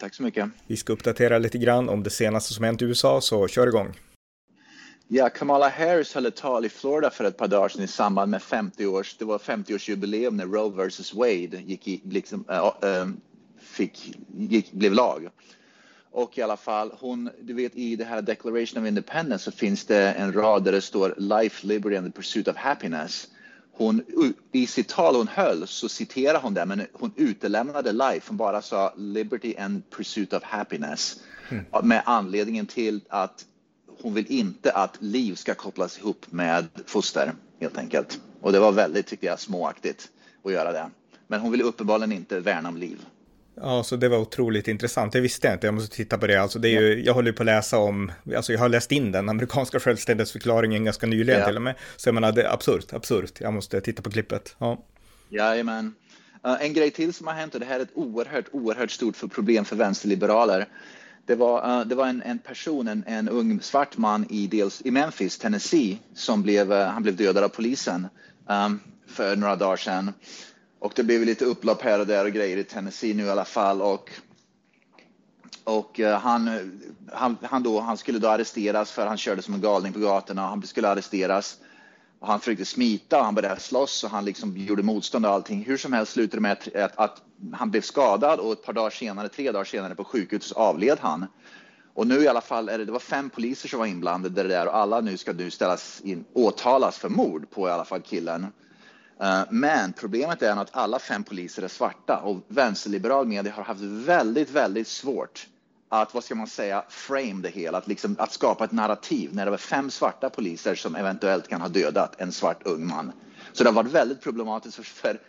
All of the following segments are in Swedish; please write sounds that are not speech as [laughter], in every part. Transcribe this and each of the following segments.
Tack så mycket. Vi ska uppdatera lite grann om det senaste som hänt i USA, så kör igång. Ja, Kamala Harris höll ett tal i Florida för ett par dagar sedan i samband med 50 års, det var 50-årsjubileum när Roe vs Wade gick i, liksom, äh, fick, gick, blev lag. Och i alla fall, hon, du vet i det här Declaration of Independence så finns det en rad där det står Life, Liberty and the Pursuit of Happiness hon, I sitt tal hon höll så citerade hon det, men hon utelämnade life. Hon bara sa liberty and pursuit of happiness. Mm. Med anledningen till att hon vill inte att liv ska kopplas ihop med foster, helt enkelt. Och det var väldigt, tycker jag, småaktigt att göra det. Men hon vill uppenbarligen inte värna om liv. Ja, så det var otroligt intressant. Det visste jag inte. Jag måste titta på det. Alltså, det är ju, jag håller på att läsa om, alltså jag har läst in den amerikanska självständighetsförklaringen ganska nyligen ja. till och med. Så jag menar, det är absurt, absurt. Jag måste titta på klippet. Ja. Jajamän. Uh, en grej till som har hänt och det här är ett oerhört, oerhört stort för problem för vänsterliberaler. Det var, uh, det var en, en person, en, en, ung svart man i, dels, i Memphis, Tennessee, som blev, uh, han blev dödad av polisen um, för några dagar sedan. Och det blev lite upplopp här och där och grejer i Tennessee nu i alla fall. Och, och eh, han, han, han, då, han skulle då arresteras för han körde som en galning på gatorna. Han skulle arresteras. Och han försökte smita och han började slåss och han liksom gjorde motstånd och allting. Hur som helst slutade det med att, att, att, han blev skadad och ett par dagar senare, tre dagar senare på sjukhus avled han. Och nu i alla fall är det, det var fem poliser som var inblandade där och alla nu ska nu ställas in, åtalas för mord på i alla fall killen. Eh, men problemet är att alla fem poliser är svarta och vänsterliberal media har haft väldigt, väldigt svårt att, vad ska man säga, frame det hela, att, liksom, att skapa ett narrativ när det var fem svarta poliser som eventuellt kan ha dödat en svart ung man. Så det har varit väldigt problematiskt för, för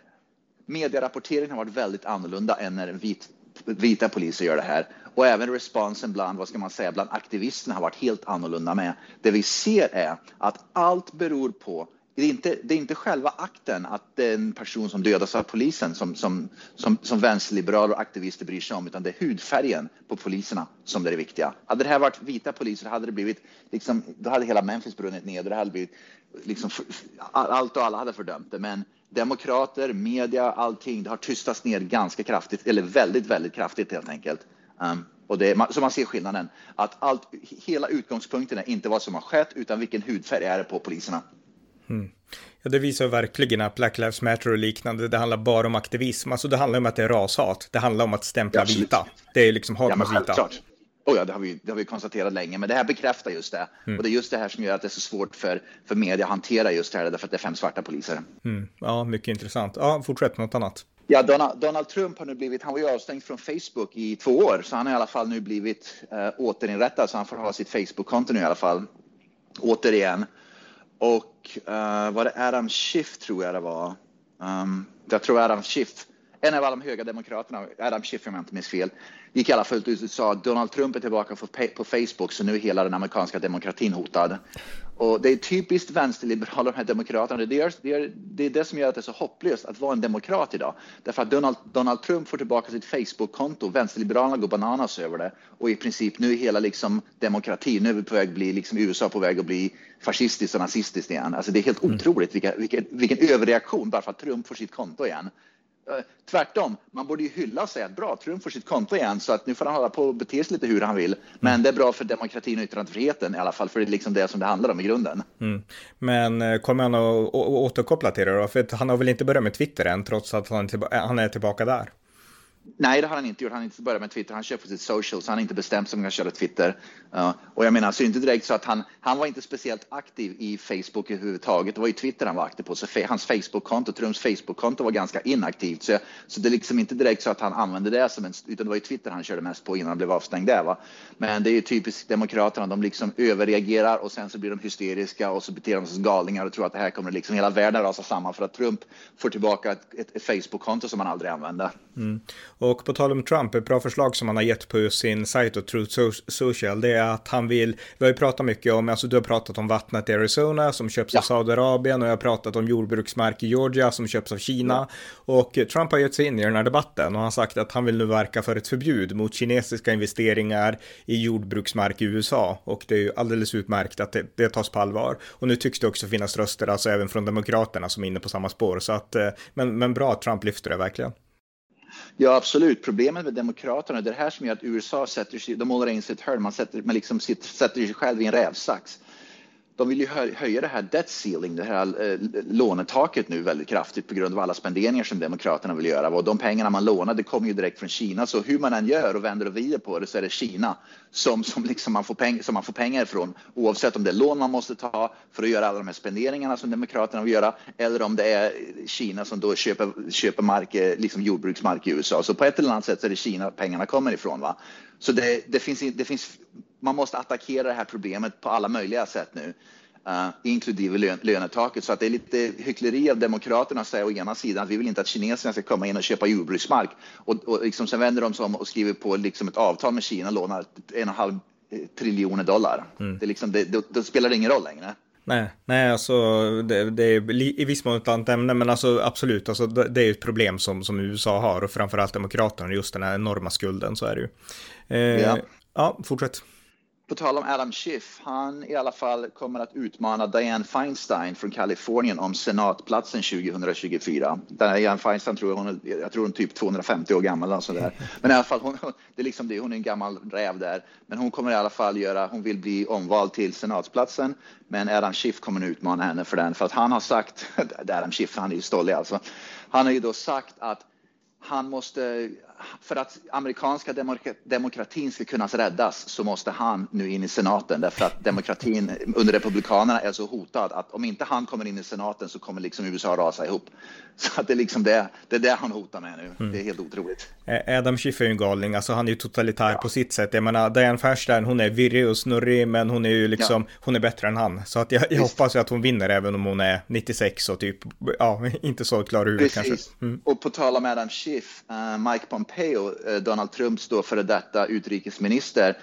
medierapporteringen har varit väldigt annorlunda än när vit, vita poliser gör det här. Och även responsen bland, vad ska man säga, bland aktivisterna har varit helt annorlunda med. Det vi ser är att allt beror på det är, inte, det är inte själva akten att det är en person som dödas av polisen som, som, som, som vänsterliberaler och aktivister bryr sig om, utan det är hudfärgen på poliserna som är det viktiga. Hade det här varit vita poliser hade det blivit, liksom, då hade hela Memphis brunnit ner, det hade blivit, liksom, allt och alla hade fördömt det. Men demokrater, media, allting, det har tystats ner ganska kraftigt, eller väldigt, väldigt kraftigt helt enkelt. Um, och det, så man ser skillnaden, att allt, hela utgångspunkten är inte vad som har skett, utan vilken hudfärg är det på poliserna. Mm. Ja, det visar verkligen att Black Lives Matter och liknande, det handlar bara om aktivism. Alltså det handlar om att det är rashat. Det handlar om att stämpla ja, vita. Det är liksom hat mot vita. Oh ja, det har, vi, det har vi konstaterat länge, men det här bekräftar just det. Mm. Och det är just det här som gör att det är så svårt för, för media att hantera just det här, därför att det är fem svarta poliser. Mm. Ja, mycket intressant. Ja, fortsätt något annat. Ja, Donald, Donald, Trump har nu blivit, han var ju avstängd från Facebook i två år, så han har i alla fall nu blivit äh, återinrättad, så han får ha sitt Facebook-konto nu i alla fall, återigen. Och uh, var det Adam Schiff tror jag det var. Um, jag tror Adam Schiff, en av alla de höga demokraterna, Adam Schiff om jag inte minns fel, gick i alla fall ut och sa att Donald Trump är tillbaka på Facebook så nu är hela den amerikanska demokratin hotad. Och det är typiskt vänsterliberala, de här demokraterna. Det är, det, är, det är det som gör att det är så hopplöst att vara en demokrat idag. Därför att Donald, Donald Trump får tillbaka sitt Facebook-konto, vänsterliberalerna går bananas över det. Och i princip nu är hela liksom demokratin, nu är vi på väg att bli, liksom USA på väg att bli fascistiskt och nazistiskt igen. Alltså det är helt mm. otroligt vilka, vilken, vilken överreaktion bara för att Trump får sitt konto igen. Eh, tvärtom, man borde ju hylla och säga att bra, Trump får sitt konto igen så att nu får han hålla på och bete sig lite hur han vill. Men det är bra för demokratin och yttrandefriheten i alla fall, för det är liksom det som det handlar om i grunden. Mm. Men eh, kommer han att återkoppla till det då? För han har väl inte börjat med Twitter än, trots att han är eh, tillbaka där? Nej, det har han inte gjort. Han har inte börjat med Twitter. Han kör på sitt social, så han har inte bestämt sig om han ska köra Twitter. Uh, och jag menar, så inte direkt så att han, han var inte speciellt aktiv i Facebook överhuvudtaget. Det var ju Twitter han var aktiv på, så fe, hans Facebook-konto, Trumps Facebook-konto var ganska inaktivt. Så, så det är liksom inte direkt så att han använde det som en, utan det var ju Twitter han körde mest på innan han blev avstängd där. Va? Men det är ju typiskt Demokraterna, de liksom överreagerar och sen så blir de hysteriska och så beter de sig som galningar och tror att det här kommer liksom hela världen rasa samman för att Trump får tillbaka ett, ett, ett Facebook-konto som han aldrig använde. Mm. Och på tal om Trump, ett bra förslag som han har gett på sin sajt och Truth Social, det är att han vill, vi har ju pratat mycket om, alltså du har pratat om vattnet i Arizona som köps ja. av Saudiarabien och jag har pratat om jordbruksmark i Georgia som köps av Kina. Ja. Och Trump har gett sig in i den här debatten och han har sagt att han vill nu verka för ett förbud mot kinesiska investeringar i jordbruksmark i USA. Och det är ju alldeles utmärkt att det, det tas på allvar. Och nu tycks det också finnas röster, alltså även från Demokraterna som är inne på samma spår. Så att, eh, men, men bra att Trump lyfter det verkligen. Ja, absolut. Problemet med Demokraterna, det är det här som gör att USA sätter sig, de målar in sig i ett hörn, man sätter, man liksom sitter, sätter sig själv i en rävsax de vill ju höja det här debt ceiling, det här eh, lånetaket nu väldigt kraftigt på grund av alla spenderingar som Demokraterna vill göra. Och de pengarna man lånade kommer ju direkt från Kina, så hur man än gör och vänder och vrider på det så är det Kina som, som, liksom man, får peng, som man får pengar ifrån. Oavsett om det är lån man måste ta för att göra alla de här spenderingarna som Demokraterna vill göra eller om det är Kina som då köper, köper mark, eh, liksom jordbruksmark i USA. Så på ett eller annat sätt så är det Kina pengarna kommer ifrån. Va? Så det, det, finns, det finns man måste attackera det här problemet på alla möjliga sätt nu. Uh, inklusive lön, lönetaket. Så att det är lite hyckleri av Demokraterna att säga å ena sidan att vi vill inte att kineserna ska komma in och köpa jordbruksmark och, och liksom, sen vänder de sig om och skriver på liksom ett avtal med Kina och lånar en och en halv eh, triljoner dollar. Mm. Det, liksom, det, det, det spelar ingen roll längre. Nej, nej, alltså det, det är i viss mån ett annat ämne, men alltså absolut, alltså det är ett problem som, som USA har och framförallt Demokraterna, just den här enorma skulden, så är det ju. Eh, ja. ja, fortsätt på tal om Adam Schiff, han i alla fall kommer att utmana Dianne Feinstein från Kalifornien om senatplatsen 2024. Dianne Feinstein tror jag, hon jag tror hon är typ 250 år gammal och sådär. Men i alla fall, hon, det är liksom det, hon är en gammal räv där. Men hon kommer i alla fall göra, hon vill bli omvald till senatsplatsen. Men Adam Schiff kommer att utmana henne för den, för att han har sagt, [laughs] Adam Schiff, han är ju stollig alltså. Han har ju då sagt att han måste, för att amerikanska demokratin ska kunna räddas så måste han nu in i senaten därför att demokratin under republikanerna är så hotad att om inte han kommer in i senaten så kommer liksom USA rasa ihop. Så att det är liksom det, det är det han hotar med nu. Mm. Det är helt otroligt. Adam Schiff är ju en galning, alltså han är ju totalitär ja. på sitt sätt. Jag menar, Diane Feinstein, hon är virrig och snurrig, men hon är ju liksom, ja. hon är bättre än han. Så att jag, jag hoppas ju att hon vinner även om hon är 96 och typ, ja, [laughs] inte så klar i huvudet kanske. Mm. Och på tal om Adam Schiff, uh, Mike Pompeo, uh, Donald Trumps då före detta utrikesminister,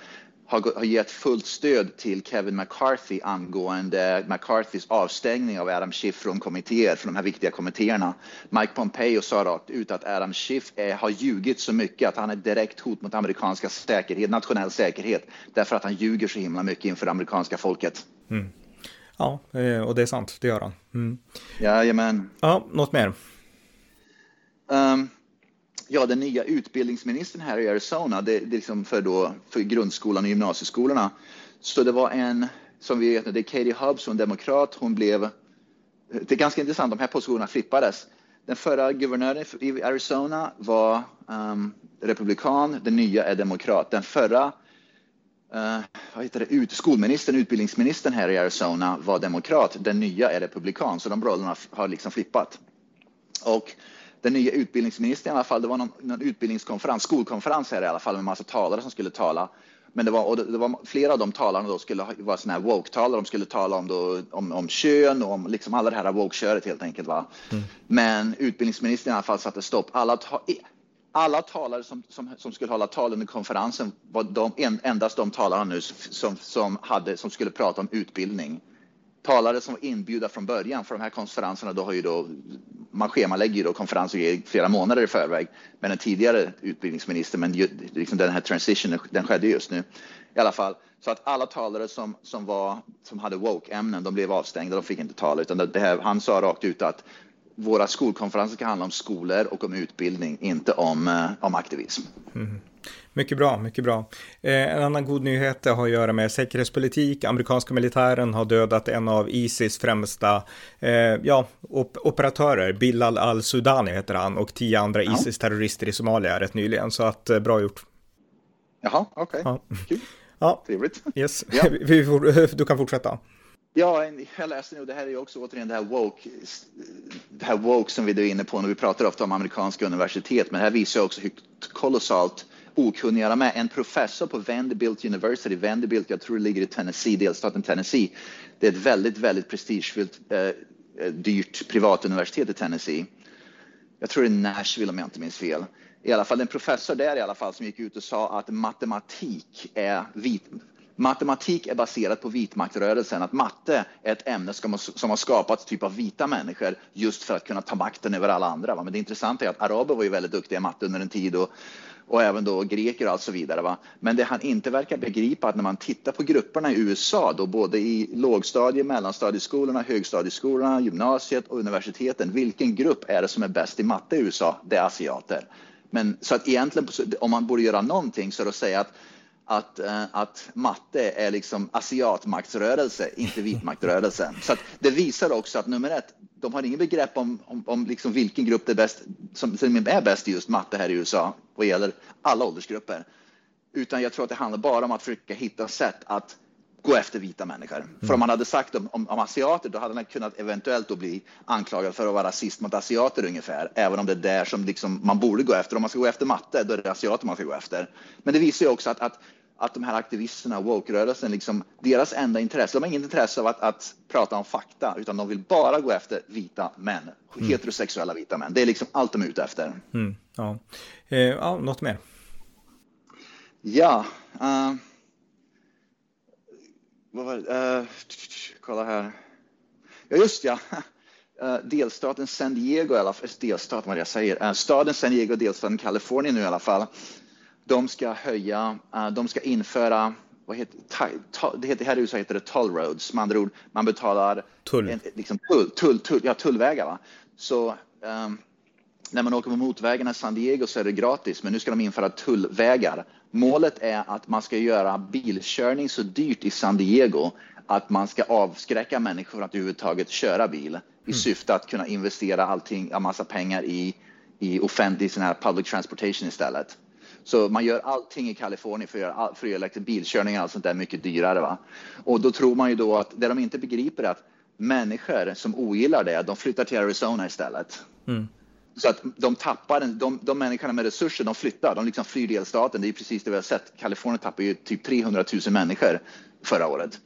har, gett fullt stöd till Kevin McCarthy angående McCarthys avstängning av Adam Schiff från kommittéer, från de här viktiga kommittéerna. Mike Pompeo sa rakt ut att Adam Schiff är, har ljugit så mycket att han är direkt hot mot amerikanska säkerhet, nationell säkerhet, därför att han ljuger så himla mycket inför det amerikanska folket. Mm. Ja, eh, och det är sant, det gör han. Mm. Jajamän. Ja, något mer? Um, ja, den nya utbildningsministern här i Arizona, det, det liksom för, då, för grundskolan och gymnasieskolorna. Så det var en, som vi vet, nu, det är Katie Hubbs, är demokrat, hon blev, det är ganska intressant, de här positionerna flippades. Den förra guvernören i Arizona var um, republikan, den nya är demokrat. Den förra uh, vad heter det, Ut, skolministern, utbildningsministern här i Arizona var demokrat, den nya är republikan, så de rollerna har liksom flippat. Och den nya utbildningsministern i alla fall, det var någon, någon utbildningskonferens, skolkonferens här i alla fall med massa talare som skulle tala. Men det var, och det, var flera av de talarna då skulle vara sådana här woke-talare, de skulle tala om, då, om, om kön och om liksom alla det här woke-köret helt enkelt. Va? Mm. Men utbildningsministern i alla fall satte stopp. Alla, ta, alla talare som, som, som, skulle hålla tal under konferensen var de, endast de talarna nu som, som, hade, som skulle prata om utbildning talare som var inbjudna från början för de här konferenserna, då har ju då, man schemalägger ju då konferenser flera månader i förväg. med den tidigare utbildningsministern, men liksom den här transitionen, den skedde just nu i alla fall. Så att alla talare som, som, var, som hade woke-ämnen, de blev avstängda, de fick inte tala. Utan det här, han sa rakt ut att våra skolkonferenser ska handla om skolor och om utbildning, inte om, eh, om aktivism. Mm. Mycket bra, mycket bra. Eh, en annan god nyhet har att göra med säkerhetspolitik. Amerikanska militären har dödat en av Isis främsta eh, ja, op operatörer, Bilal al-Sudani heter han, och tio andra ja. Isis-terrorister i Somalia rätt nyligen. Så att, eh, bra gjort. Jaha, okej. Okay. Ja. Kul. Ja, trevligt. Yes. Ja. [laughs] du kan fortsätta. Ja, jag läste nu, det här är ju också återigen det här woke, det här woke som vi är inne på när vi pratar ofta om amerikanska universitet, men det här visar också hur kolossalt okunniga de är. En professor på Vanderbilt University, Vanderbilt, jag tror det ligger i Tennessee, delstaten Tennessee. Det är ett väldigt, väldigt prestigefyllt, eh, eh dyrt privatuniversitet i Tennessee. jag tror det är Nashville om jag inte minns fel. I alla fall en professor där i alla fall som gick ut och sa att matematik är vit, matematik är baserat på vitmaktrörelsen, att matte är ett ämne som, som har skapats typ av vita människor just för att kunna ta makten över alla andra. Va? Men det intressanta är att araber var ju väldigt duktiga i matte under en tid och, och även då greker och så vidare. Va? Men det han inte verkar begripa att när man tittar på grupperna i USA, då både i lågstadie, mellanstadieskolorna, högstadieskolorna, gymnasiet och universiteten, vilken grupp är det som är bäst i matte i USA? Det är asiater. Men så att egentligen, om man borde göra någonting så är det att säga att att, uh, att matte är liksom asiatmaktsrörelse, inte vitmaktrörelse. [laughs] Så det visar också att nummer ett, de har ingen begrepp om, om, om liksom vilken grupp det är bäst, som, som är bäst i just matte här i USA vad gäller alla åldersgrupper. Utan jag tror att det handlar bara om att försöka hitta sätt att gå efter vita människor. Mm. För om man hade sagt om, om, om, asiater, då hade man kunnat eventuellt då bli anklagad för att vara rasist mot asiater ungefär, även om det är där som liksom man borde gå efter. Om man ska gå efter matte, då är det asiater man ska gå efter. Men det visar ju också att, att att de här aktivisterna, woke-rörelsen, liksom, deras enda intresse, de har inget intresse av att, att, prata om fakta, utan de vill bara gå efter vita män, mm. heterosexuella vita män. Det är liksom allt de är ute efter. Mm, ja. Eh, ja, något mer? Ja. Uh, vad var det? Uh, kolla här. Ja, just ja. Uh, [laughs] delstaten San Diego, eller delstaten vad jag säger, uh, staden San Diego, delstaten Kalifornien nu i alla fall, de ska höja, uh, de ska införa vad heter, det heter, här i USA heter det toll roads, med andra ord, man betalar tull, en, liksom, tull, tull, tull, ja, tullvägar. Va? Så um, när man åker på motorvägarna i San Diego så är det gratis, men nu ska de införa tullvägar. Målet är att man ska göra bilkörning så dyrt i San Diego att man ska avskräcka människor från att överhuvudtaget köra bil i mm. syfte att kunna investera allting, en massa pengar i, i offentlig sån här public transportation istället. Så man gör allting i Kalifornien för att göra, för att göra liksom bilkörning och allt sånt där mycket dyrare. Va? Och då tror man ju då att det de inte begriper är att människor som ogillar det, de flyttar till Arizona istället. Mm. Så att de tappar, de, de människorna med resurser, de flyttar, de liksom flyr delstaten. Det är precis det vi har sett. Kalifornien tappar ju typ 300 000 människor förra året.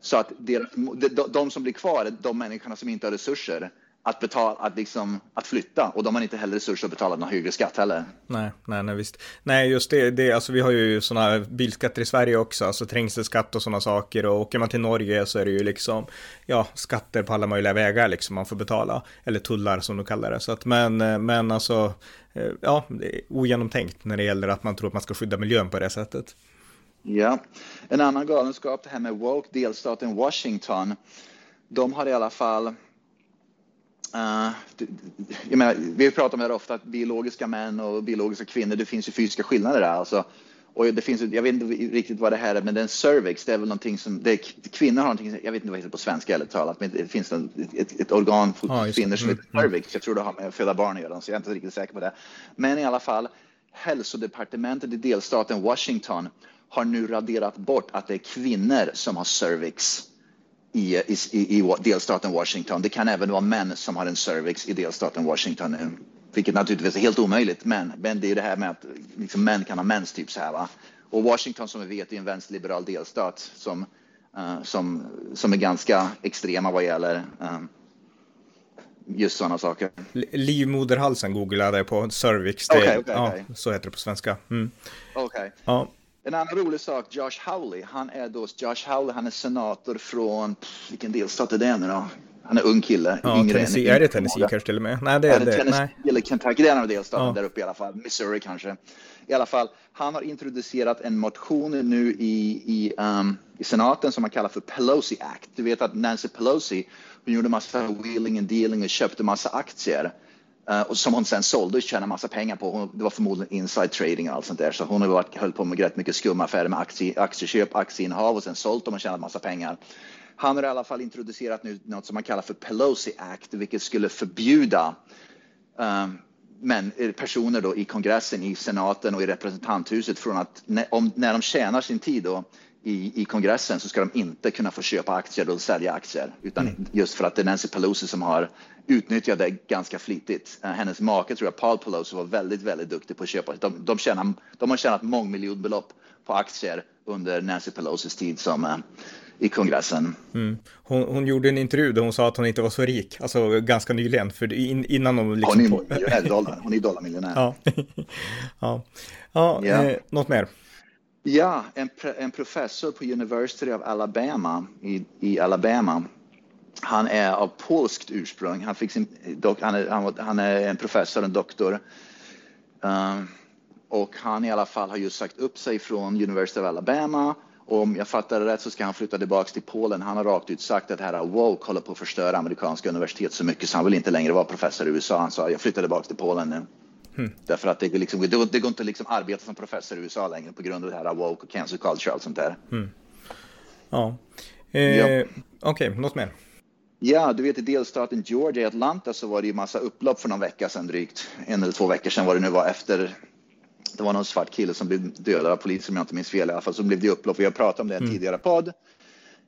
Så att de, de, de som blir kvar är de människorna som inte har resurser att, betala, att, liksom, att flytta och de har inte heller resurser att betala någon högre skatt heller. Nej, nej, nej visst. Nej, just det, det alltså vi har ju sådana här bilskatter i Sverige också, alltså trängselskatt och sådana saker och åker man till Norge så är det ju liksom, ja, skatter på alla möjliga vägar liksom man får betala, eller tullar som de kallar det. Så att, men, men alltså, eh, ja, det är ogenomtänkt när det gäller att man tror att man ska skydda miljön på det sättet. Ja, en annan galenskap, det här med woke, delstaten Washington, de har i alla fall Uh, jag menar, vi pratar om det här ofta, att biologiska män och biologiska kvinnor, det finns ju fysiska skillnader där. Alltså. Och det finns, jag vet inte riktigt vad det här är, men den cervix, det är väl någonting som, det kvinnor har någonting, jag vet inte vad det heter på svenska eller talat, men det finns ett, ett, ett organ för ja, kvinnor som heter mm, mm. cervix. Jag tror det har med att föda barn att göra, så jag är inte riktigt säker på det. Men i alla fall, hälsodepartementet i delstaten Washington har nu raderat bort att det är kvinnor som har cervix i, i, i delstaten Washington. Det kan även vara män som har en cervix i delstaten Washington, vilket naturligtvis är helt omöjligt. Men, men det är det här med att liksom, män kan ha mens, typ så här. Va? Och Washington som vi vet är en vänsterliberal delstat som, uh, som, som är ganska extrema vad gäller uh, just sådana saker. Livmoderhalsen googlade jag på cervix. Det, okay, okay, ja, okay. Så heter det på svenska. Mm. Okay. Ja. En annan rolig sak, Josh Howley, han är då, Josh Howley, han är senator från, vilken delstat är det nu då? Han är ung kille. Ja, yngre Tennessee, än, är det Tennessee kanske till och med? Nej, det är, är det. det Tennessee nej. eller Kentucky, det är en av delstaterna ja. där uppe i alla fall. Missouri kanske. I alla fall, han har introducerat en motion nu i, i, um, i senaten som man kallar för Pelosi Act. Du vet att Nancy Pelosi, hon gjorde massa wheeling and dealing och köpte massa aktier Eh, och som hon sen sålde och tjänade massa pengar på. Det var förmodligen inside trading och allt sånt där. Så hon har varit, höll på med rätt mycket skumma affärer med aktie, aktieköp, aktieinnehav och sen sålt dem och tjänat massa pengar. Han har i alla fall introducerat nu något som man kallar för Pelosi Act, vilket skulle förbjuda um, men, eh, personer då i kongressen, i senaten och i representanthuset från att när, om, när de tjänar sin tid då, i, i kongressen så ska de inte kunna få köpa aktier och sälja aktier. Utan mm. just för att det är Nancy Pelosi som har utnyttjat det ganska flitigt. Eh, hennes make, tror jag, Paul Pelosi, var väldigt, väldigt duktig på att köpa. De, de, tjänar, de har tjänat mångmiljonbelopp på aktier under Nancy Pelosis tid som, eh, i kongressen. Mm. Hon, hon, gjorde en intervju där hon sa att hon inte var så rik, alltså ganska nyligen, för in, innan hon liksom... Hon är dollar. hon är dollarmiljonär. [laughs] ja, ja. ja, ja. Eh, något mer? Ja, en, en professor på University of Alabama i, i Alabama. Han är av polskt ursprung. Han, fick sin, han, är, han, han är en professor, en doktor. Um, och han i alla fall har just sagt upp sig från University of Alabama. Och om jag fattar det rätt så ska han flytta tillbaka till Polen. Han har rakt ut sagt att det här woke håller på att förstöra amerikanska universitet så mycket så han vill inte längre vara professor i USA. Han sa jag flyttar tillbaka till Polen nu. Mm. Därför att det, liksom, det, går, det går inte liksom arbeta som professor i USA längre på grund av det här woke och cancer culture och allt sånt där. Mm. Ja. Eh, ja. Okej, okay, något mer? Ja, du vet i delstaten Georgia, i Atlanta, så var det ju massa upplopp för någon vecka sedan drygt. En eller två veckor sedan var det nu var efter det var någon svart kille som blev dödad av polis om jag inte minns fel i alla fall. Så blev det upplopp. Vi har pratat om det i en mm. tidigare podd.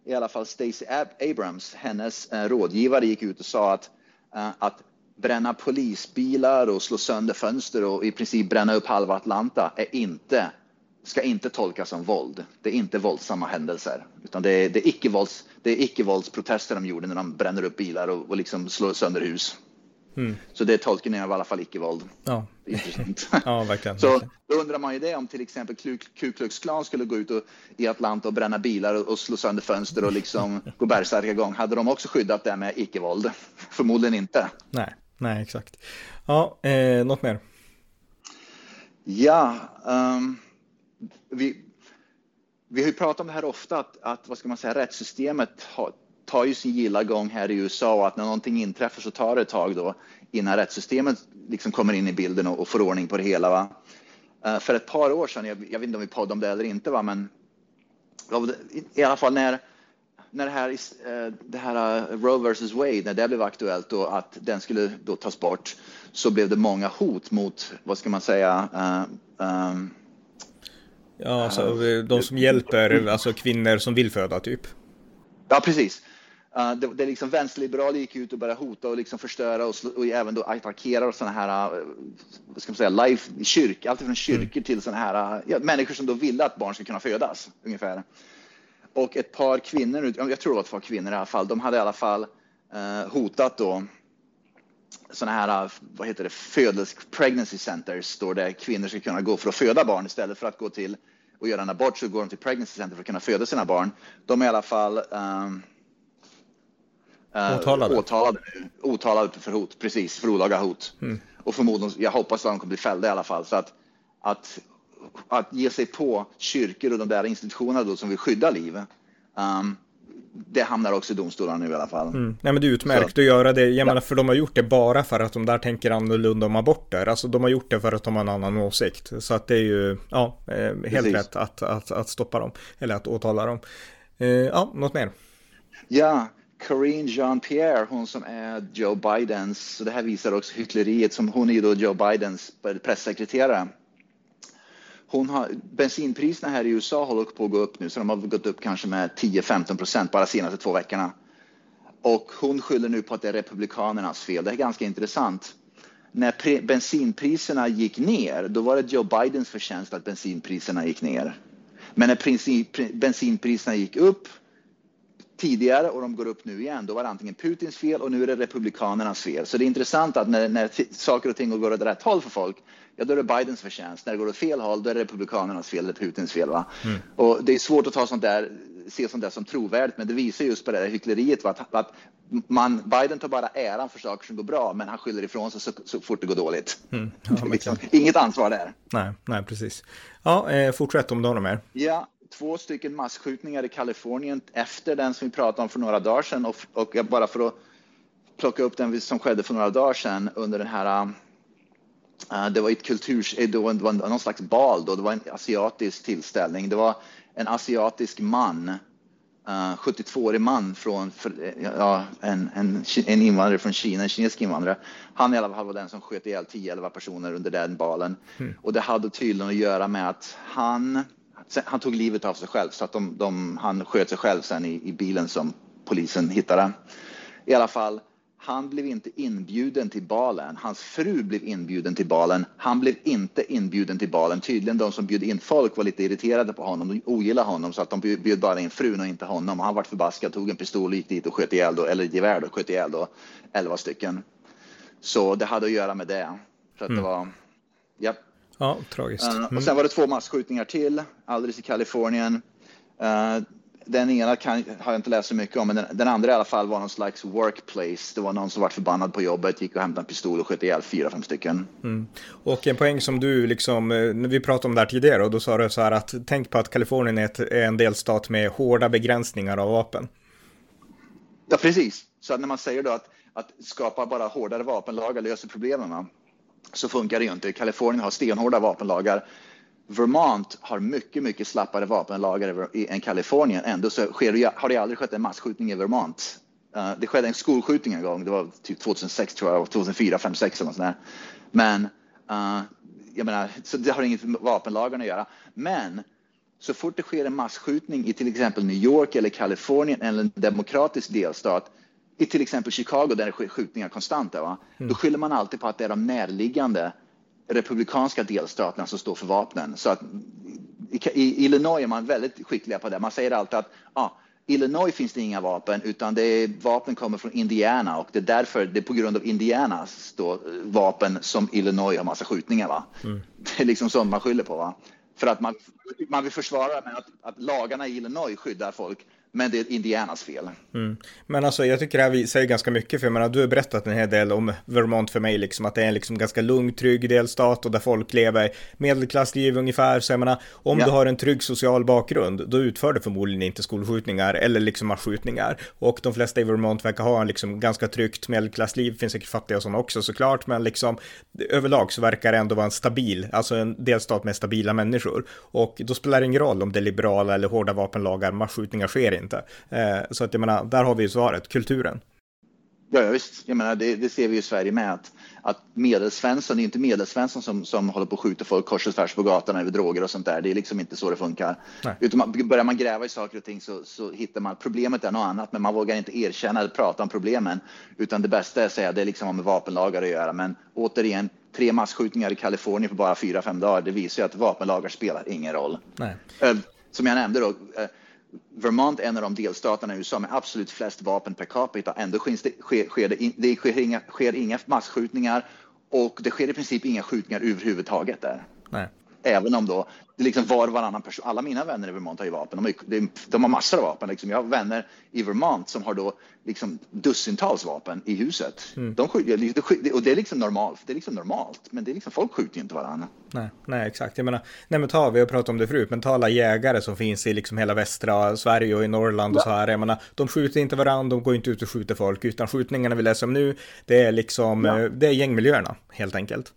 I alla fall Stacey Abrams, hennes eh, rådgivare gick ut och sa att, eh, att bränna polisbilar och slå sönder fönster och i princip bränna upp halva Atlanta är inte, ska inte tolkas som våld. Det är inte våldsamma händelser, utan det är, det är icke-vålds, det är icke-våldsprotester de gjorde när de bränner upp bilar och, och liksom slår sönder hus. Mm. Så det är tolkningen av i alla fall icke-våld. Ja. Intressant. [laughs] ja, verkligen. Så då undrar man ju det om till exempel Ku Klux Klan skulle gå ut och, i Atlanta och bränna bilar och, och slå sönder fönster och liksom gå bärsärka igång. Hade de också skyddat det med icke-våld? Förmodligen inte. Nej, nej exakt. Ja, eh, något mer? Ja, um, vi, vi har ju pratat om det här ofta, att, att vad ska man säga, rättssystemet har, tar ju sin gilla gång här i USA och att när någonting inträffar så tar det ett tag då innan rättssystemet liksom kommer in i bilden och, och får ordning på det hela. Va? Uh, för ett par år sedan, jag, jag, vet inte om vi poddade om det eller inte, va? men i alla fall när, när det här, uh, det här uh, Roe vs Wade, när det blev aktuellt och att den skulle då tas bort, så blev det många hot mot, vad ska man säga, um, Ja, alltså de som hjälper, alltså kvinnor som vill föda typ. Ja, precis. Uh, det, det liksom vänsterliberaler gick ut och började hota och liksom förstöra och, och även då attackera sådana här, uh, vad ska man säga, life, kyrk, allt från kyrkor mm. till sådana här, uh, ja, människor som då ville att barn skulle kunna födas ungefär. Och ett par kvinnor, jag tror det var ett par kvinnor i alla fall, de hade i alla fall hotat då sådana här, vad heter det, födels, pregnancy centers, då där kvinnor ska kunna gå för att föda barn istället för att gå till och göra en abort så går de till pregnancy center för att kunna föda sina barn. De är i alla fall um, Uh, åtalade? Åtalade, åtalade för hot, precis, för olaga hot. Mm. Och förmodligen, jag hoppas att de kommer bli fällda i alla fall. Så att, att, att ge sig på kyrkor och de där institutionerna då som vill skydda liv, um, det hamnar också i domstolarna nu i alla fall. Mm. Nej men det är utmärkt så. att göra det, jag ja. menar för de har gjort det bara för att de där tänker annorlunda om aborter. Alltså de har gjort det för att de har en annan åsikt. Så att det är ju, ja, eh, helt Precis. rätt att, att, att stoppa dem, eller att åtala dem. Eh, ja, något mer? Ja, Karine Jean-Pierre, hon som är Joe Bidens, så det här visar också hyckleriet, som hon är då Joe Bidens pressekreterare. Hon har, bensinpriserna här i USA håller på att gå upp nu, så de har gått upp kanske med 10-15 procent bara de senaste två veckorna. Och hon skyller nu på att det är republikanernas fel. Det är ganska intressant. När bensinpriserna gick ner, då var det Joe Bidens förtjänst att bensinpriserna gick ner. Men när bensinpriserna gick upp, tidigare och de går upp nu igen, då var det antingen Putins fel och nu är det Republikanernas fel. Så det är intressant att när, när saker och ting går åt rätt håll för folk, ja då är det Bidens förtjänst. När det går åt fel håll, då är det Republikanernas fel eller Putins fel. Va? Mm. Och det är svårt att ta sånt där, se sånt där som trovärdigt, men det visar just på det där hyckleriet. Va? Att, att man, Biden tar bara äran för saker som går bra, men han skyller ifrån sig så, så fort det går dåligt. Mm. Ja, liksom, inget ansvar där. Nej, nej precis. Ja, eh, fortsätt om du har något mer. Ja, två stycken massskjutningar i Kalifornien efter den som vi pratade om för några dagar sedan och, och bara för att plocka upp den som skedde för några dagar sedan under den här Uh, det var ett kulturs, det var, någon slags bal då, det var en asiatisk tillställning. Det var en asiatisk man, uh, 72-årig man från, för, ja, en, en, en invandrare från Kina, en kinesisk invandrare. Han i alla fall var den som sköt ihjäl 10-11 personer under den balen. Mm. Och det hade tydligen att göra med att han han tog livet av sig själv så att de, de, han sköt sig själv sen i, i bilen som polisen hittade. I alla fall, Han blev inte inbjuden till balen. Hans fru blev inbjuden till balen. Han blev inte inbjuden till balen. Tydligen de som bjöd in folk var lite irriterade på honom. De ogillade honom så att de bjöd bara in frun och inte honom. Han vart förbaskad, tog en pistol och gick dit och sköt ihjäl då, eller gevär då, sköt ihjäl då, elva stycken. Så det hade att göra med det. Så att mm. det var, ja. Ja, tragiskt. Mm. Uh, och sen var det två massskjutningar till, alldeles i Kalifornien. Uh, den ena kan, har jag inte läst så mycket om, men den, den, andra i alla fall var någon slags workplace. Det var någon som var förbannad på jobbet, gick och hämtade en pistol och sköt ihjäl fyra, fem stycken. Mm. Och en poäng som du liksom, eh, när vi pratade om det här tidigare, och då sa du så här att tänk på att Kalifornien är, ett, är en delstat med hårda begränsningar av vapen. Ja, precis. Så när man säger då att, att skapa bara hårdare vapenlagar löser problemen, så funkar det ju inte. Kalifornien har stenhårda vapenlagar Vermont har mycket, mycket slappare vapenlagar än Kalifornien. Ändå så sker har det aldrig skett en massskjutning i Vermont. Eh, det skedde en skolskjutning en gång, det var typ 2006 tror jag, 2004, 5, 6 eller något sånt där. Men uh, jag menar, så det har inget med vapenlagarna att göra. Men så fort det sker en massskjutning i till exempel New York eller Kalifornien eller en demokratisk delstat, i till exempel Chicago där det sker skjutningar konstant, va? Mm. då skyller man alltid på att det är de närliggande republikanska delstaterna som står för vapnen. Så att i, Illinois är man väldigt skickliga på det. Man säger alltid att ah, Illinois finns det inga vapen utan det är, vapen kommer från Indiana och det är därför, det är på grund av Indianas då, vapen som Illinois har massa skjutningar. Va? Mm. Det är liksom sånt man skyller på. Va? För att man, man vill försvara med att, att lagarna i Illinois skyddar folk men det är Indianas fel. Mm. Men alltså jag tycker det här säger ganska mycket för jag menar, du har berättat en hel del om Vermont för mig liksom att det är en liksom ganska lugn, trygg delstat och där folk lever medelklassliv ungefär. Så jag menar, om ja. du har en trygg social bakgrund då utför du förmodligen inte skolskjutningar eller liksom massskjutningar. Och de flesta i Vermont verkar ha en liksom ganska tryggt medelklassliv. Det finns säkert fattiga sådana också såklart, men liksom överlag så verkar det ändå vara en stabil, alltså en delstat med stabila människor. Och då spelar det ingen roll om det är liberala eller hårda vapenlagar, massskjutningar sker inte inte. Eh, så att jag menar, där har vi ju svaret, kulturen. Ja, visst. Jag menar, det, det, ser vi i Sverige med att, att medelsvensson, det är inte medelsvensson som, som håller på att skjuta folk kors och tvärs på gatan över droger och sånt där. Det är liksom inte så det funkar. Nej. Utan man, börjar man gräva i saker och ting så, så hittar man problemet är något annat, men man vågar inte erkänna eller prata om problemen. Utan det bästa är att säga att det liksom har med vapenlagar att göra. Men återigen, tre massskjutningar i Kalifornien på bara fyra, fem dagar. Det visar ju att vapenlagar spelar ingen roll. Nej. Eh, som jag nämnde då, eh, Vermont är en av de delstaterna i USA med absolut flest vapen per capita. Ändå sker det, sker det, det sker inga, sker inga massskjutningar och det sker i princip inga skjutningar överhuvudtaget där. Nej. Även om då det är liksom var och varannan person, alla mina vänner i Vermont har ju vapen, de, har, de har massor av vapen. Liksom. Jag har vänner i Vermont som har då liksom dussintals vapen i huset. Mm. De skjuter, och det är liksom normalt, det är liksom normalt, men det är liksom, folk skjuter ju inte varandra. Nej, nej, exakt. Jag menar, nej men ta, vi har pratat om det förut, men ta alla jägare som finns i liksom hela västra Sverige och i Norrland och ja. så här. Jag menar, de skjuter inte varandra, de går inte ut och skjuter folk, utan skjutningarna vi läser om nu, det är liksom, ja. Eh, det är gängmiljöerna helt enkelt.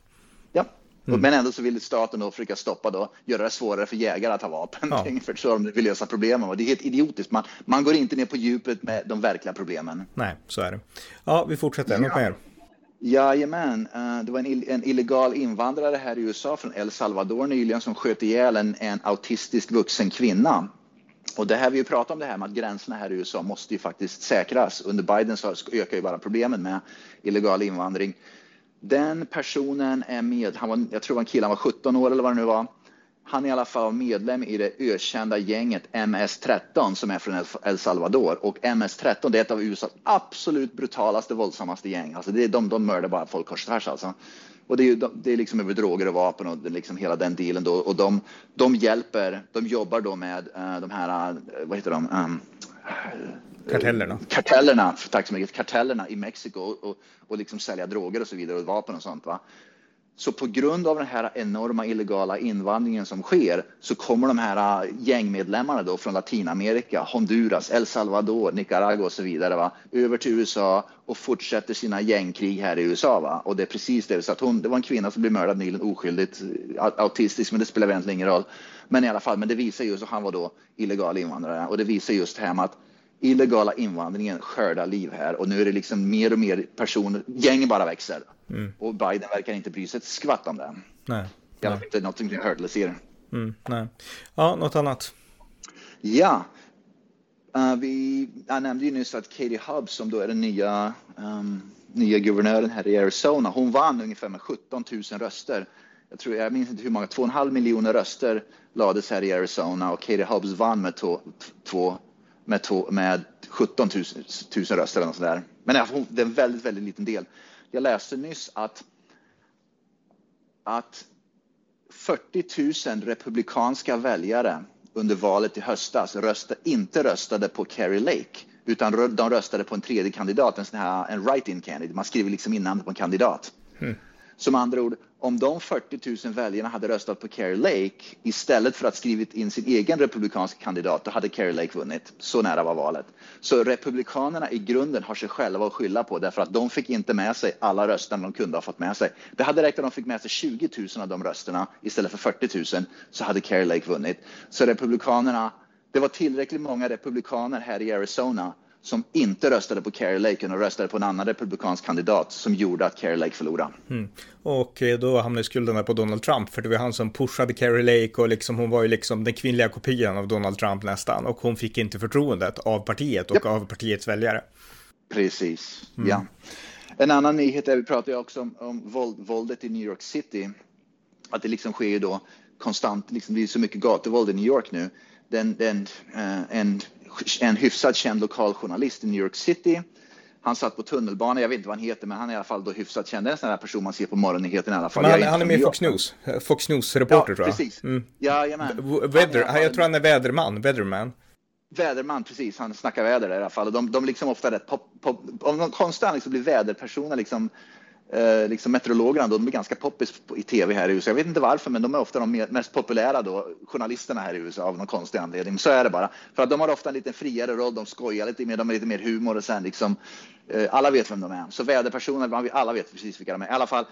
Mm. Men ändå så vill staten då försöka stoppa då, göra det svårare för jägare att ha vapen. Ja. [laughs] Ungefär så de vill lösa problemen. Och det är helt idiotiskt. Man, man går inte ner på djupet med de verkliga problemen. Nej, så är det. Ja, vi fortsätter. Något ja. mer? Jajamän, uh, det var en, en, illegal invandrare här i USA från El Salvador nyligen som sköt ihjäl en, en autistisk vuxen kvinna. Och det här vi pratat om det här med att gränserna här i USA måste ju faktiskt säkras. Under Biden så ökar ju bara problemen med illegal invandring. Den personen är med, han var, jag tror var en kille, var 17 år eller vad det nu var. Han är i alla fall medlem i det ökända gänget MS-13 som är från El Salvador. Och MS-13 det är ett av USAs absolut brutalaste, våldsammaste gäng. Alltså det är, de, de mördar bara folk kors och tvärs alltså. Och det är, det är liksom över droger och vapen och liksom hela den dealen då. Och de, de hjälper, de jobbar då med uh, de här, uh, vad heter de? Um, Kartellerna. Eh, kartellerna, tack så mycket. Kartellerna i Mexiko och, och liksom sälja droger och så vidare och vapen och sånt. Va? Så på grund av den här enorma illegala invandringen som sker så kommer de här eh, gängmedlemmarna då från Latinamerika, Honduras, El Salvador, Nicaragua och så vidare va, över till USA och fortsätter sina gängkrig här i USA. Va? Och det är precis det. Så att hon, det var en kvinna som blev mördad nyligen oskyldigt, autistisk, men det spelar egentligen ingen roll. Men i alla fall, men det visar just att han var då illegal invandrare och det visar just här att illegala invandringen skördar liv här och nu är det liksom mer och mer personer, gängen bara växer. Mm. Och Biden verkar inte bry sig ett skvatt om det. Nej. Jag vet inte, någonting jag hörde eller ser. Mm, nej. Ja, något annat? Ja. Uh, vi, jag nämnde ju nyss att Katie Hubbs, som då är den nya, um, nya guvernören här i Arizona, hon vann ungefär med 17 000 röster. Jag, tror, jag minns inte hur många, 2,5 miljoner röster lades här i Arizona och Katie Hubbs vann med, to, två, med, to, med 17 000, 000 röster eller något sådär. Men det är en väldigt, väldigt liten del. Jag läste nyss att, att 40 000 republikanska väljare under valet i höstas rösta, inte röstade på Kerry Lake utan de röstade på en tredje kandidat, en, sån här, en write-in candidate. Man skriver liksom in namnet på en kandidat. Mm. Som andra ord, om de 40 000 väljarna hade röstat på Kerry Lake istället för att skrivit in sin egen republikanska kandidat, då hade Kerry Lake vunnit. Så nära var valet. Så republikanerna i grunden har sig själva att skylla på därför att de fick inte med sig alla rösterna de kunde ha fått med sig. Det hade räckt om de fick med sig 20 000 av de rösterna istället för 40 000 så hade Kerry Lake vunnit. Så republikanerna, det var tillräckligt många republikaner här i Arizona som inte röstade på Kerry Lake utan röstade på en annan republikansk kandidat som gjorde att Kerry Lake förlorade. Mm. Och eh, då hamnade skulden på Donald Trump för det var han som pushade Kerry Lake och liksom hon var ju liksom den kvinnliga kopian av Donald Trump nästan och hon fick inte förtroendet av partiet och yep. av partiets väljare. Precis, mm. ja. En annan nyhet är, vi pratar ju också om, om våld, våldet i New York City. Att det liksom sker ju då konstant, liksom det är så mycket gatuvåld i New York nu. Den, den, uh, en en hyfsat känd lokaljournalist i New York City. Han satt på tunnelbanan, jag vet inte vad han heter, men han är i alla fall då hyfsat känd. En sån här person man ser på morgonnyheterna i alla fall. Han, han är med i Fox News, Fox News-reporter ja, tror jag. Precis. Mm. Jajamän. Weather, han, jag tror han är väderman, weatherman. Väderman, precis. Han snackar väder i alla fall. Och de, de liksom ofta rätt pop, pop, om de konstant liksom blir väderpersoner liksom eh, liksom meteorologerna då, de är ganska poppis i tv här i USA. Jag vet inte varför, men de är ofta de mest populära då, journalisterna här i USA av någon konstig anledning. Så är det bara. För att de har ofta en lite friare roll, de skojar lite mer, de har lite mer humor och sen liksom, eh, alla vet vem de är. Så väderpersoner, alla vet precis vilka de är. I alla fall,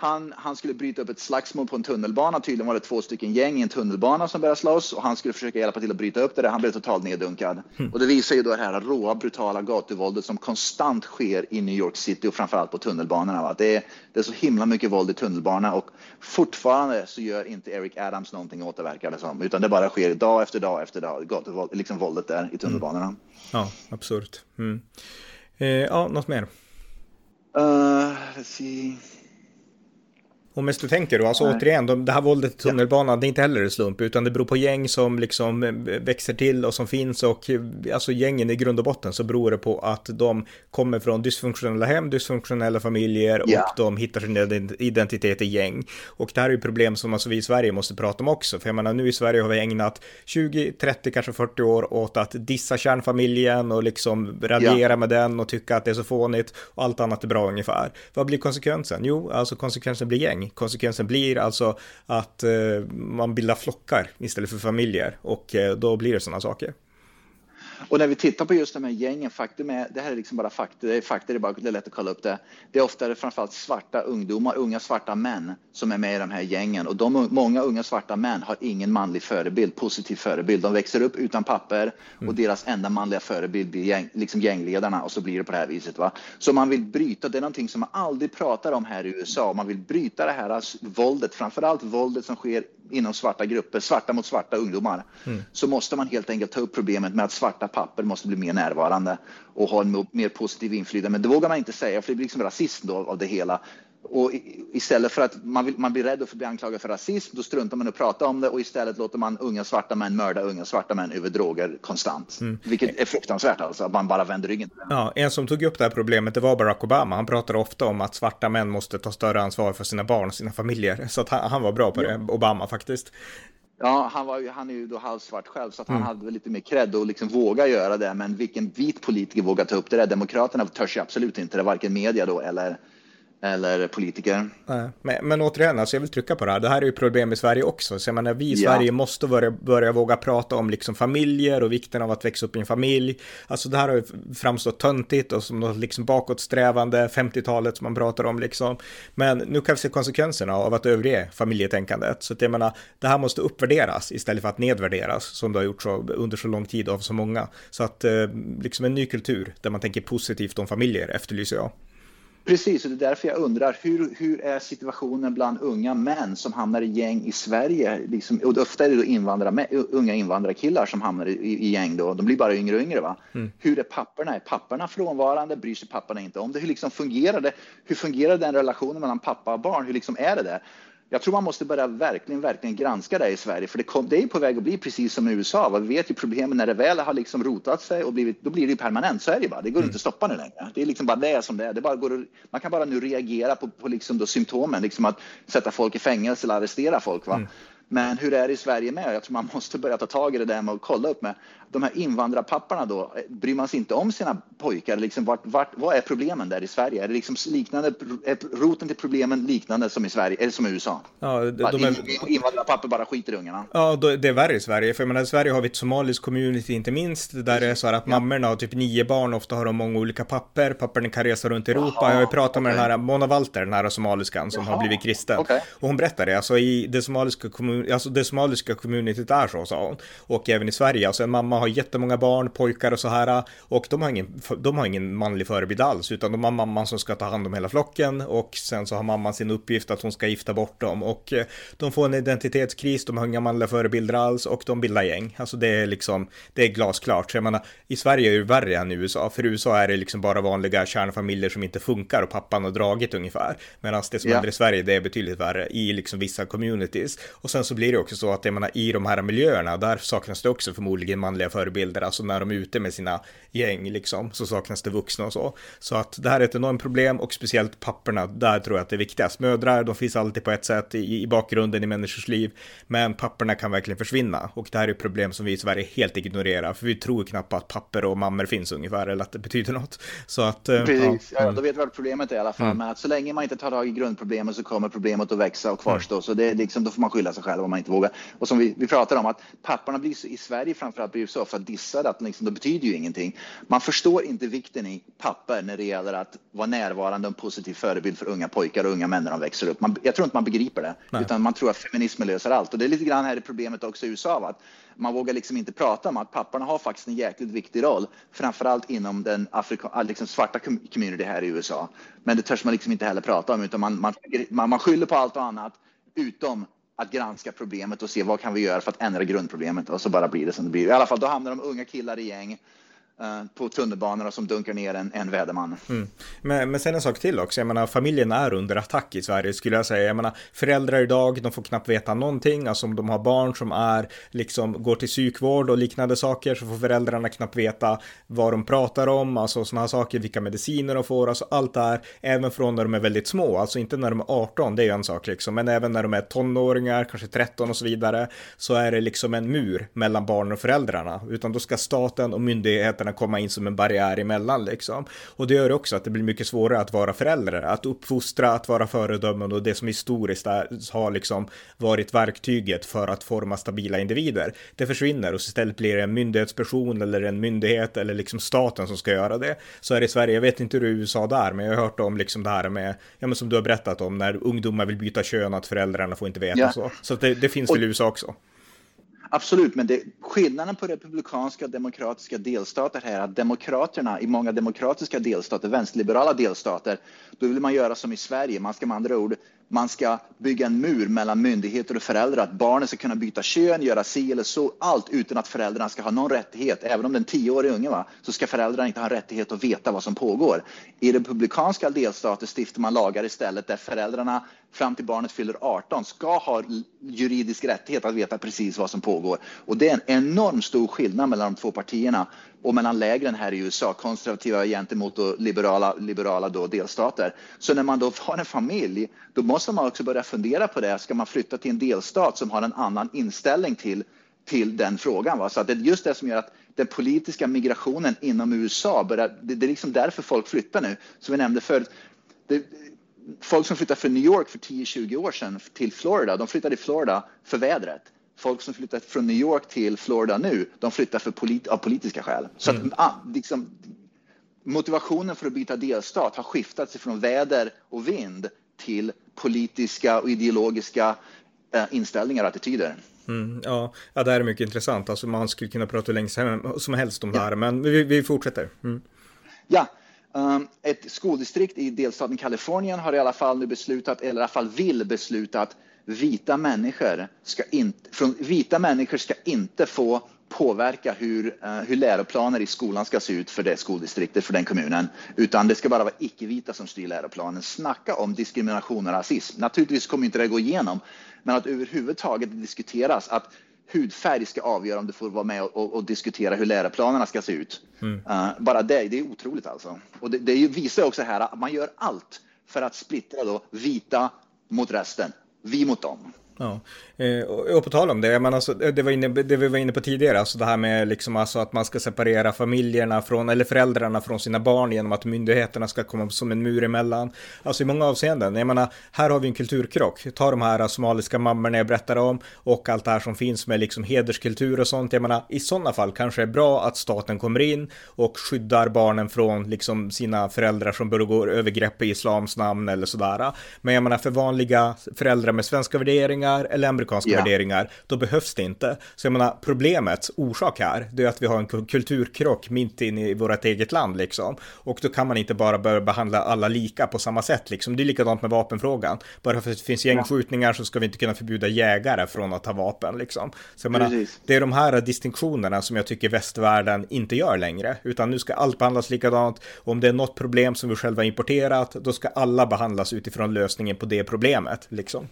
han, han skulle bryta upp ett slagsmål på en tunnelbana. Tydligen var det två stycken gäng i en tunnelbana som började slåss och han skulle försöka hjälpa till att bryta upp det där. Han blev totalt neddunkad. Mm. Och det visar ju då det här råa, brutala gatuvåldet som konstant sker i New York City och framförallt på tunnelbanorna. Det är, det är så himla mycket våld i tunnelbanan och fortfarande så gör inte Eric Adams någonting åt det verkar det som, utan det bara sker dag efter dag efter dag, gatuvåld, liksom våldet där i tunnelbanorna. Mm. Ja, absurt. Mm. Eh, ja, något mer? Uh, let's see. Och mest du tänker då, alltså Nej. återigen, de, det här våldet i tunnelbanan, ja. det är inte heller en slump, utan det beror på gäng som liksom eh, växer till och som finns och eh, alltså gängen i grund och botten så beror det på att de kommer från dysfunktionella hem, dysfunktionella familjer ja. och de hittar sin identitet i gäng. Och det här är ju problem som alltså vi i Sverige måste prata om också, för jag menar nu i Sverige har vi ägnat 20, 30, kanske 40 år åt att dissa kärnfamiljen och liksom raljera ja. med den och tycka att det är så fånigt och allt annat är bra ungefär. Vad blir konsekvensen? Jo, alltså konsekvensen blir gäng Konsekvensen blir alltså att eh, man bildar flockar istället för familjer och eh, då blir det sådana saker. Och när vi tittar på just de här gängen, faktum är, det här är liksom bara fakta, det är fakta, det är, bara, det är lätt att kolla upp det. Det är ofta framförallt svarta ungdomar, unga svarta män som är med i de här gängen och de, många unga svarta män har ingen manlig förebild, positiv förebild. De växer upp utan papper och mm. deras enda manliga förebild blir gäng, liksom gängledarna och så blir det på det här viset. Va? Så man vill bryta, det är någonting som man aldrig pratar om här i USA, man vill bryta det här våldet, framförallt våldet som sker inom svarta grupper, svarta mot svarta ungdomar, mm. så måste man helt enkelt ta upp problemet med att svarta papper måste bli mer närvarande och ha en mer positiv inflytande. Men det vågar man inte säga, för det blir liksom rasism då av det hela. Och istället för att man, vill, man blir rädd för att bli anklagad för rasism, då struntar man att prata om det och istället låter man unga svarta män mörda unga svarta män över droger konstant. Mm. Vilket är fruktansvärt alltså, att man bara vänder ryggen Ja, en som tog upp det här problemet, det var Barack Obama. Han pratade ofta om att svarta män måste ta större ansvar för sina barn och sina familjer. [laughs] Så att han, han var bra på ja. det, Obama faktiskt. Ja, han, var, han är ju då halvsvart själv, så att mm. han hade lite mer cred och liksom våga göra det. Men vilken vit politiker vågar ta upp det där? Demokraterna törs ju absolut inte det, varken media då eller eller politiker. Men, men återigen, alltså jag vill trycka på det här. Det här är ju problem i Sverige också. Så jag menar, vi i ja. Sverige måste börja, börja våga prata om liksom familjer och vikten av att växa upp i en familj. Alltså det här har ju framstått töntigt och som något liksom bakåtsträvande, 50-talet som man pratar om liksom. Men nu kan vi se konsekvenserna av att överge familjetänkandet. Så att jag menar, det här måste uppvärderas istället för att nedvärderas som det har gjort så, under så lång tid av så många. Så att eh, liksom en ny kultur där man tänker positivt om familjer efterlyser jag. Precis, och det är därför jag undrar hur, hur är situationen bland unga män som hamnar i gäng i Sverige? Liksom, och ofta är det då invandrare, unga invandrarkillar som hamnar i, i gäng då. De blir bara yngre och yngre. Va? Mm. Hur är papporna? Är papporna frånvarande? Bryr sig papporna inte om det? Hur liksom fungerar det? Hur fungerar den relationen mellan pappa och barn? Hur liksom är det där? Jag tror man måste börja verkligen, verkligen granska det i Sverige, för det, kom, det är på väg att bli precis som i USA. Vi vet ju problemen när det väl har liksom rotat sig och blivit, då blir det permanent. Så är det bara. Det går mm. inte att stoppa nu längre. Det är liksom bara det som det är. Det bara går, man kan bara nu reagera på, på liksom då symptomen, liksom att sätta folk i fängelse eller arrestera folk. Va? Mm. Men hur är det i Sverige med? Jag tror man måste börja ta tag i det där med att kolla upp med de här invandrarpapporna då. Bryr man sig inte om sina pojkar? Liksom vart, vart, vad är problemen där i Sverige? Är det liksom liknande, är roten till problemen liknande som i Sverige, eller som i USA? Ja, de, de är... Invandrarpappor bara skiter i ungarna. Ja, det är värre i Sverige. För jag menar, i Sverige har vi ett somaliskt community inte minst, där det är så här att ja. mammorna har typ nio barn, ofta har de många olika papper. Papporna kan resa runt i Europa. Jaha, jag har ju pratat okay. med den här Mona Walter, den här somaliskan som Jaha, har blivit kristen. Okay. Och hon berättade, alltså i det somaliska, kommun, alltså det somaliska communityt är så, sa hon. Och även i Sverige, alltså en mamma har jättemånga barn, pojkar och så här. Och de har ingen, de har ingen manlig förebild alls, utan de har mamman som ska ta hand om hela flocken. Och sen så har mamman sin uppgift att hon ska gifta bort dem. Och eh, de får en identitetskris, de har inga manliga förebilder alls och de bildar gäng. Alltså det är liksom, det är glasklart. Så jag menar, i Sverige är det värre än i USA. För i USA är det liksom bara vanliga kärnfamiljer som inte funkar och pappan har dragit ungefär. Medan det som yeah. händer i Sverige, det är betydligt värre i liksom vissa communities. Och sen så blir det också så att jag menar, i de här miljöerna, där saknas det också förmodligen manliga förebilder. Alltså när de är ute med sina gäng liksom, så saknas det vuxna och så. Så att det här är ett enormt problem och speciellt papperna, där tror jag att det är viktigast. Mödrar, de finns alltid på ett sätt i, i bakgrunden i människors liv, men papperna kan verkligen försvinna. Och det här är ett problem som vi i Sverige helt ignorerar, för vi tror knappt att papper och mammor finns ungefär, eller att det betyder något. Så att... Eh, Precis, ja, ja, då vet vi vad problemet är i alla fall. Mm. Men att så länge man inte tar tag i grundproblemet så kommer problemet att växa och kvarstå. Mm. Så det är liksom, då får man skylla sig själv om man inte vågar. Och som vi, vi pratar om, att papporna blir så, i Sverige framförallt blir så att dissade, att liksom, det betyder ju ingenting. Man förstår inte vikten i papper när det gäller att vara närvarande och en positiv förebild för unga pojkar och unga män när de växer upp. Man, jag tror inte man begriper det, Nej. utan man tror att feminismen löser allt. Och det är lite grann här är problemet också i USA, att man vågar liksom inte prata om att papporna har faktiskt en jäkligt viktig roll, framförallt inom den Afrika, liksom svarta community här i USA. Men det törs man liksom inte heller prata om, utan man, man, man skyller på allt och annat utom att granska problemet och se vad kan vi göra för att ändra grundproblemet och så bara blir det som det blir. I alla fall, då hamnar de unga killar i gäng Eh, på tunnelbanorna som dunkar ner en, en väderman. Mm. Men, men sen en sak till också, jag menar familjen är under attack i Sverige skulle jag säga. Jag menar föräldrar idag, de får knappt veta någonting, alltså om de har barn som är liksom går till psykvård och liknande saker så får föräldrarna knappt veta vad de pratar om, alltså sådana saker, vilka mediciner de får, alltså allt det här, även från när de är väldigt små, alltså inte när de är 18, det är ju en sak liksom, men även när de är tonåringar, kanske 13 och så vidare, så är det liksom en mur mellan barnen och föräldrarna, utan då ska staten och myndigheterna kunna komma in som en barriär emellan liksom. Och det gör också att det blir mycket svårare att vara förälder, att uppfostra, att vara föredömande och det som historiskt är, har liksom varit verktyget för att forma stabila individer. Det försvinner och istället blir det en myndighetsperson eller en myndighet eller liksom staten som ska göra det. Så är det i Sverige, jag vet inte hur det är i USA där, men jag har hört om liksom det här med, ja men som du har berättat om, när ungdomar vill byta kön, att föräldrarna får inte veta ja. så. Så det, det finns och, väl i USA också. Absolut, men det, skillnaden på republikanska och demokratiska delstater här är att demokraterna i många demokratiska delstater, vänsterliberala delstater, då vill man göra som i Sverige. Man ska med andra ord man ska bygga en mur mellan myndigheter och föräldrar, att barnen ska kunna byta kön, göra si eller så, allt utan att föräldrarna ska ha någon rättighet. Även om den tioårig unge va, så ska föräldrarna inte ha rättighet att veta vad som pågår. I republikanska delstater stiftar man lagar istället där föräldrarna fram till barnet fyller 18 ska ha juridisk rättighet att veta precis vad som pågår. Och det är en enormt stor skillnad mellan de två partierna och mellan lägren här i USA, konservativa gentemot liberala, liberala då delstater. Så när man då har en familj, då måste man också börja fundera på det. Ska man flytta till en delstat som har en annan inställning till, till den frågan? Va? Så att det är just det som gör att den politiska migrationen inom USA börjar, det, det är liksom därför folk flyttar nu. Som vi nämnde förut, det, folk som flyttade från New York för 10-20 år sedan till Florida, de flyttade till Florida för vädret folk som flyttat från New York till Florida nu, de flyttar för polit av politiska skäl. Så mm. att, ah, liksom, motivationen för att byta delstat har skiftat sig från väder och vind till politiska och ideologiska eh, inställningar och attityder. Mm, ja, ja, det här är mycket intressant. Alltså man skulle kunna prata hur länge som helst om det här, men vi, vi fortsätter. Mm. Ja, Ehm, ett skoldistrikt i delstaten Kalifornien har i alla fall nu beslutat, eller i alla fall vill besluta att vita människor ska inte, från, vita människor ska inte få påverka hur, uh, hur läroplaner i skolan ska se ut för det skoldistriktet, för den kommunen, utan det ska bara vara icke-vita som styr läroplanen. Snacka om diskrimination och rasism. Naturligtvis kommer inte det gå igenom, men att överhuvudtaget diskuteras att hudfärg ska avgöra om du får vara med och, och diskutera hur läroplanerna ska se ut. Mm. Uh, bara det, det är otroligt alltså. Och det, det visar också här att man gör allt för att splittra då vita mot resten, vi mot dem. Ja. Eh, och på tal om det, men alltså, det, var inne, det vi var inne på tidigare, alltså det här med liksom alltså att man ska separera familjerna från, eller föräldrarna från sina barn genom att myndigheterna ska komma som en mur emellan. Alltså i många avseenden, jag menar, här har vi en kulturkrock. Ta de här äh, somaliska mammorna jag berättade om och allt det här som finns med liksom hederskultur och sånt. Jag menar, i sådana fall kanske det är bra att staten kommer in och skyddar barnen från liksom sina föräldrar som begår övergrepp i islams namn eller sådär. Men jag menar, för vanliga föräldrar med svenska värderingar eller amerikanska yeah. värderingar, då behövs det inte. Så jag menar, problemets orsak här, det är att vi har en kulturkrock mitt inne i vårt eget land liksom. Och då kan man inte bara börja behandla alla lika på samma sätt liksom. Det är likadant med vapenfrågan. Bara för att det finns gängskjutningar så ska vi inte kunna förbjuda jägare från att ha vapen liksom. Så jag menar, det är de här distinktionerna som jag tycker västvärlden inte gör längre, utan nu ska allt behandlas likadant. Och om det är något problem som vi själva importerat, då ska alla behandlas utifrån lösningen på det problemet liksom.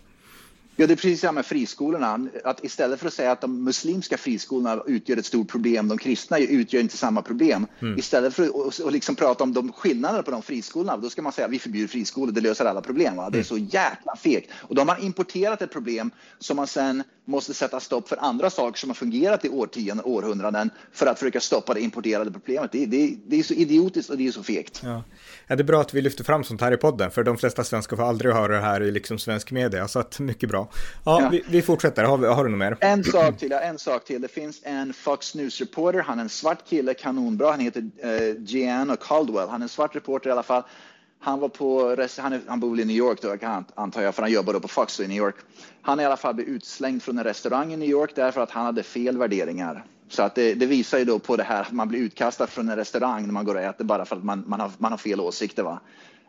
Ja, det är precis samma med friskolorna. Att istället för att säga att de muslimska friskolorna utgör ett stort problem, de kristna utgör inte samma problem. Mm. Istället för att och liksom prata om de skillnaderna på de friskolorna, då ska man säga att vi förbjuder friskolor, det löser alla problem. Va? Det är mm. så jäkla fegt. Och då har man importerat ett problem som man sen måste sätta stopp för andra saker som har fungerat i årtionden, århundraden för att försöka stoppa det importerade problemet. Det, det, det är så idiotiskt och det är så fegt. Ja. ja. det är bra att vi lyfter fram sånt här i podden, för de flesta svenskar får aldrig höra det här i liksom svensk media, så att mycket bra. Ja, ja. Vi, vi, fortsätter. Har, har, du något mer? En sak till, en sak till. Det finns en Fox News-reporter, han är en svart kille, kanonbra. Han heter uh, Gianna Caldwell. Han är en svart reporter i alla fall. Han var på, han, är, han bor i New York då, antar jag, för han jobbar då på Fox i New York. Han i alla fall blev utslängd från en restaurang i New York därför att han hade fel värderingar. Så att det, det visar ju då på det här att man blir utkastad från en restaurang när man går och äter bara för att man, man, har, man har fel åsikter. Va?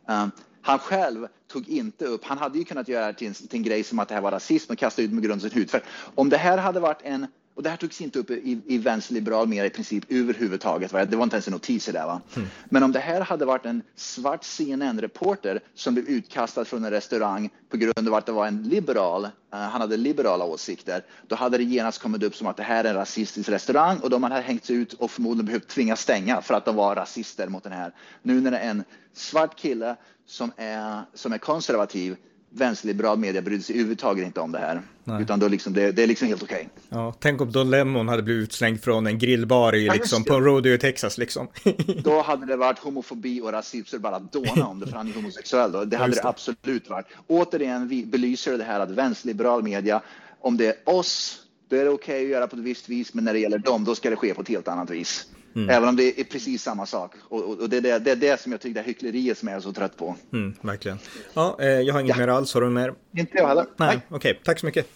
Um, han själv tog inte upp, han hade ju kunnat göra det till en, till en grej som att det här var rasism och kasta ut med grund av sin hudfärg. Om det här hade varit en och det här togs inte upp i, i vänsterliberal media i princip överhuvudtaget. Va? Det var inte ens en notis där. Va? Mm. Men om det här hade varit en svart CNN-reporter som blev utkastad från en restaurang på grund av att det var en liberal, uh, han hade liberala åsikter, då hade det genast kommit upp som att det här är en rasistisk restaurang och de hade hängts ut och förmodligen behövt tvingas stänga för att de var rasister mot den här. Nu när det är en svart kille som är, som är konservativ vänsterliberal media brydde sig överhuvudtaget inte om det här. Nej. Utan då liksom, det, det är liksom helt okej. Okay. Ja, tänk om Don Lemon hade blivit utslängd från en grillbar i, liksom, på en rodeo i Texas liksom. [laughs] då hade det varit homofobi och rasism så det bara dåna om det, för han är homosexuell då. Det hade det. det absolut varit. Återigen vi belyser det här att vänsterliberal media, om det är oss, då är det okej okay att göra på ett visst vis, men när det gäller dem, då ska det ske på ett helt annat vis. Mm. Även om det är precis samma sak. Och, och, och det, är det, det, är det som jag tycker det hyckleriet som jag är så trött på. Mm, verkligen. Ja, eh, jag har inget ja. mer alls. Har du mer? Inte jag heller. Nej, okej. Okay. Tack så mycket.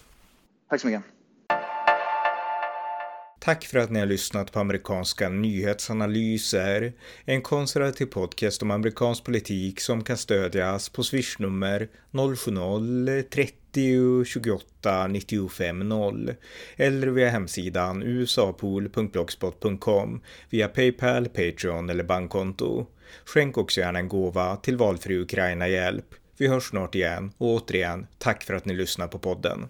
Tack så mycket. Tack för att ni har lyssnat på amerikanska nyhetsanalyser. En konservativ podcast om amerikansk politik som kan stödjas på swishnummer 90 28 95 0 eller via hemsidan usapool.blogspot.com via Paypal, Patreon eller bankkonto. Skänk också gärna en gåva till valfri Ukraina-hjälp. Vi hörs snart igen och återigen, tack för att ni lyssnar på podden.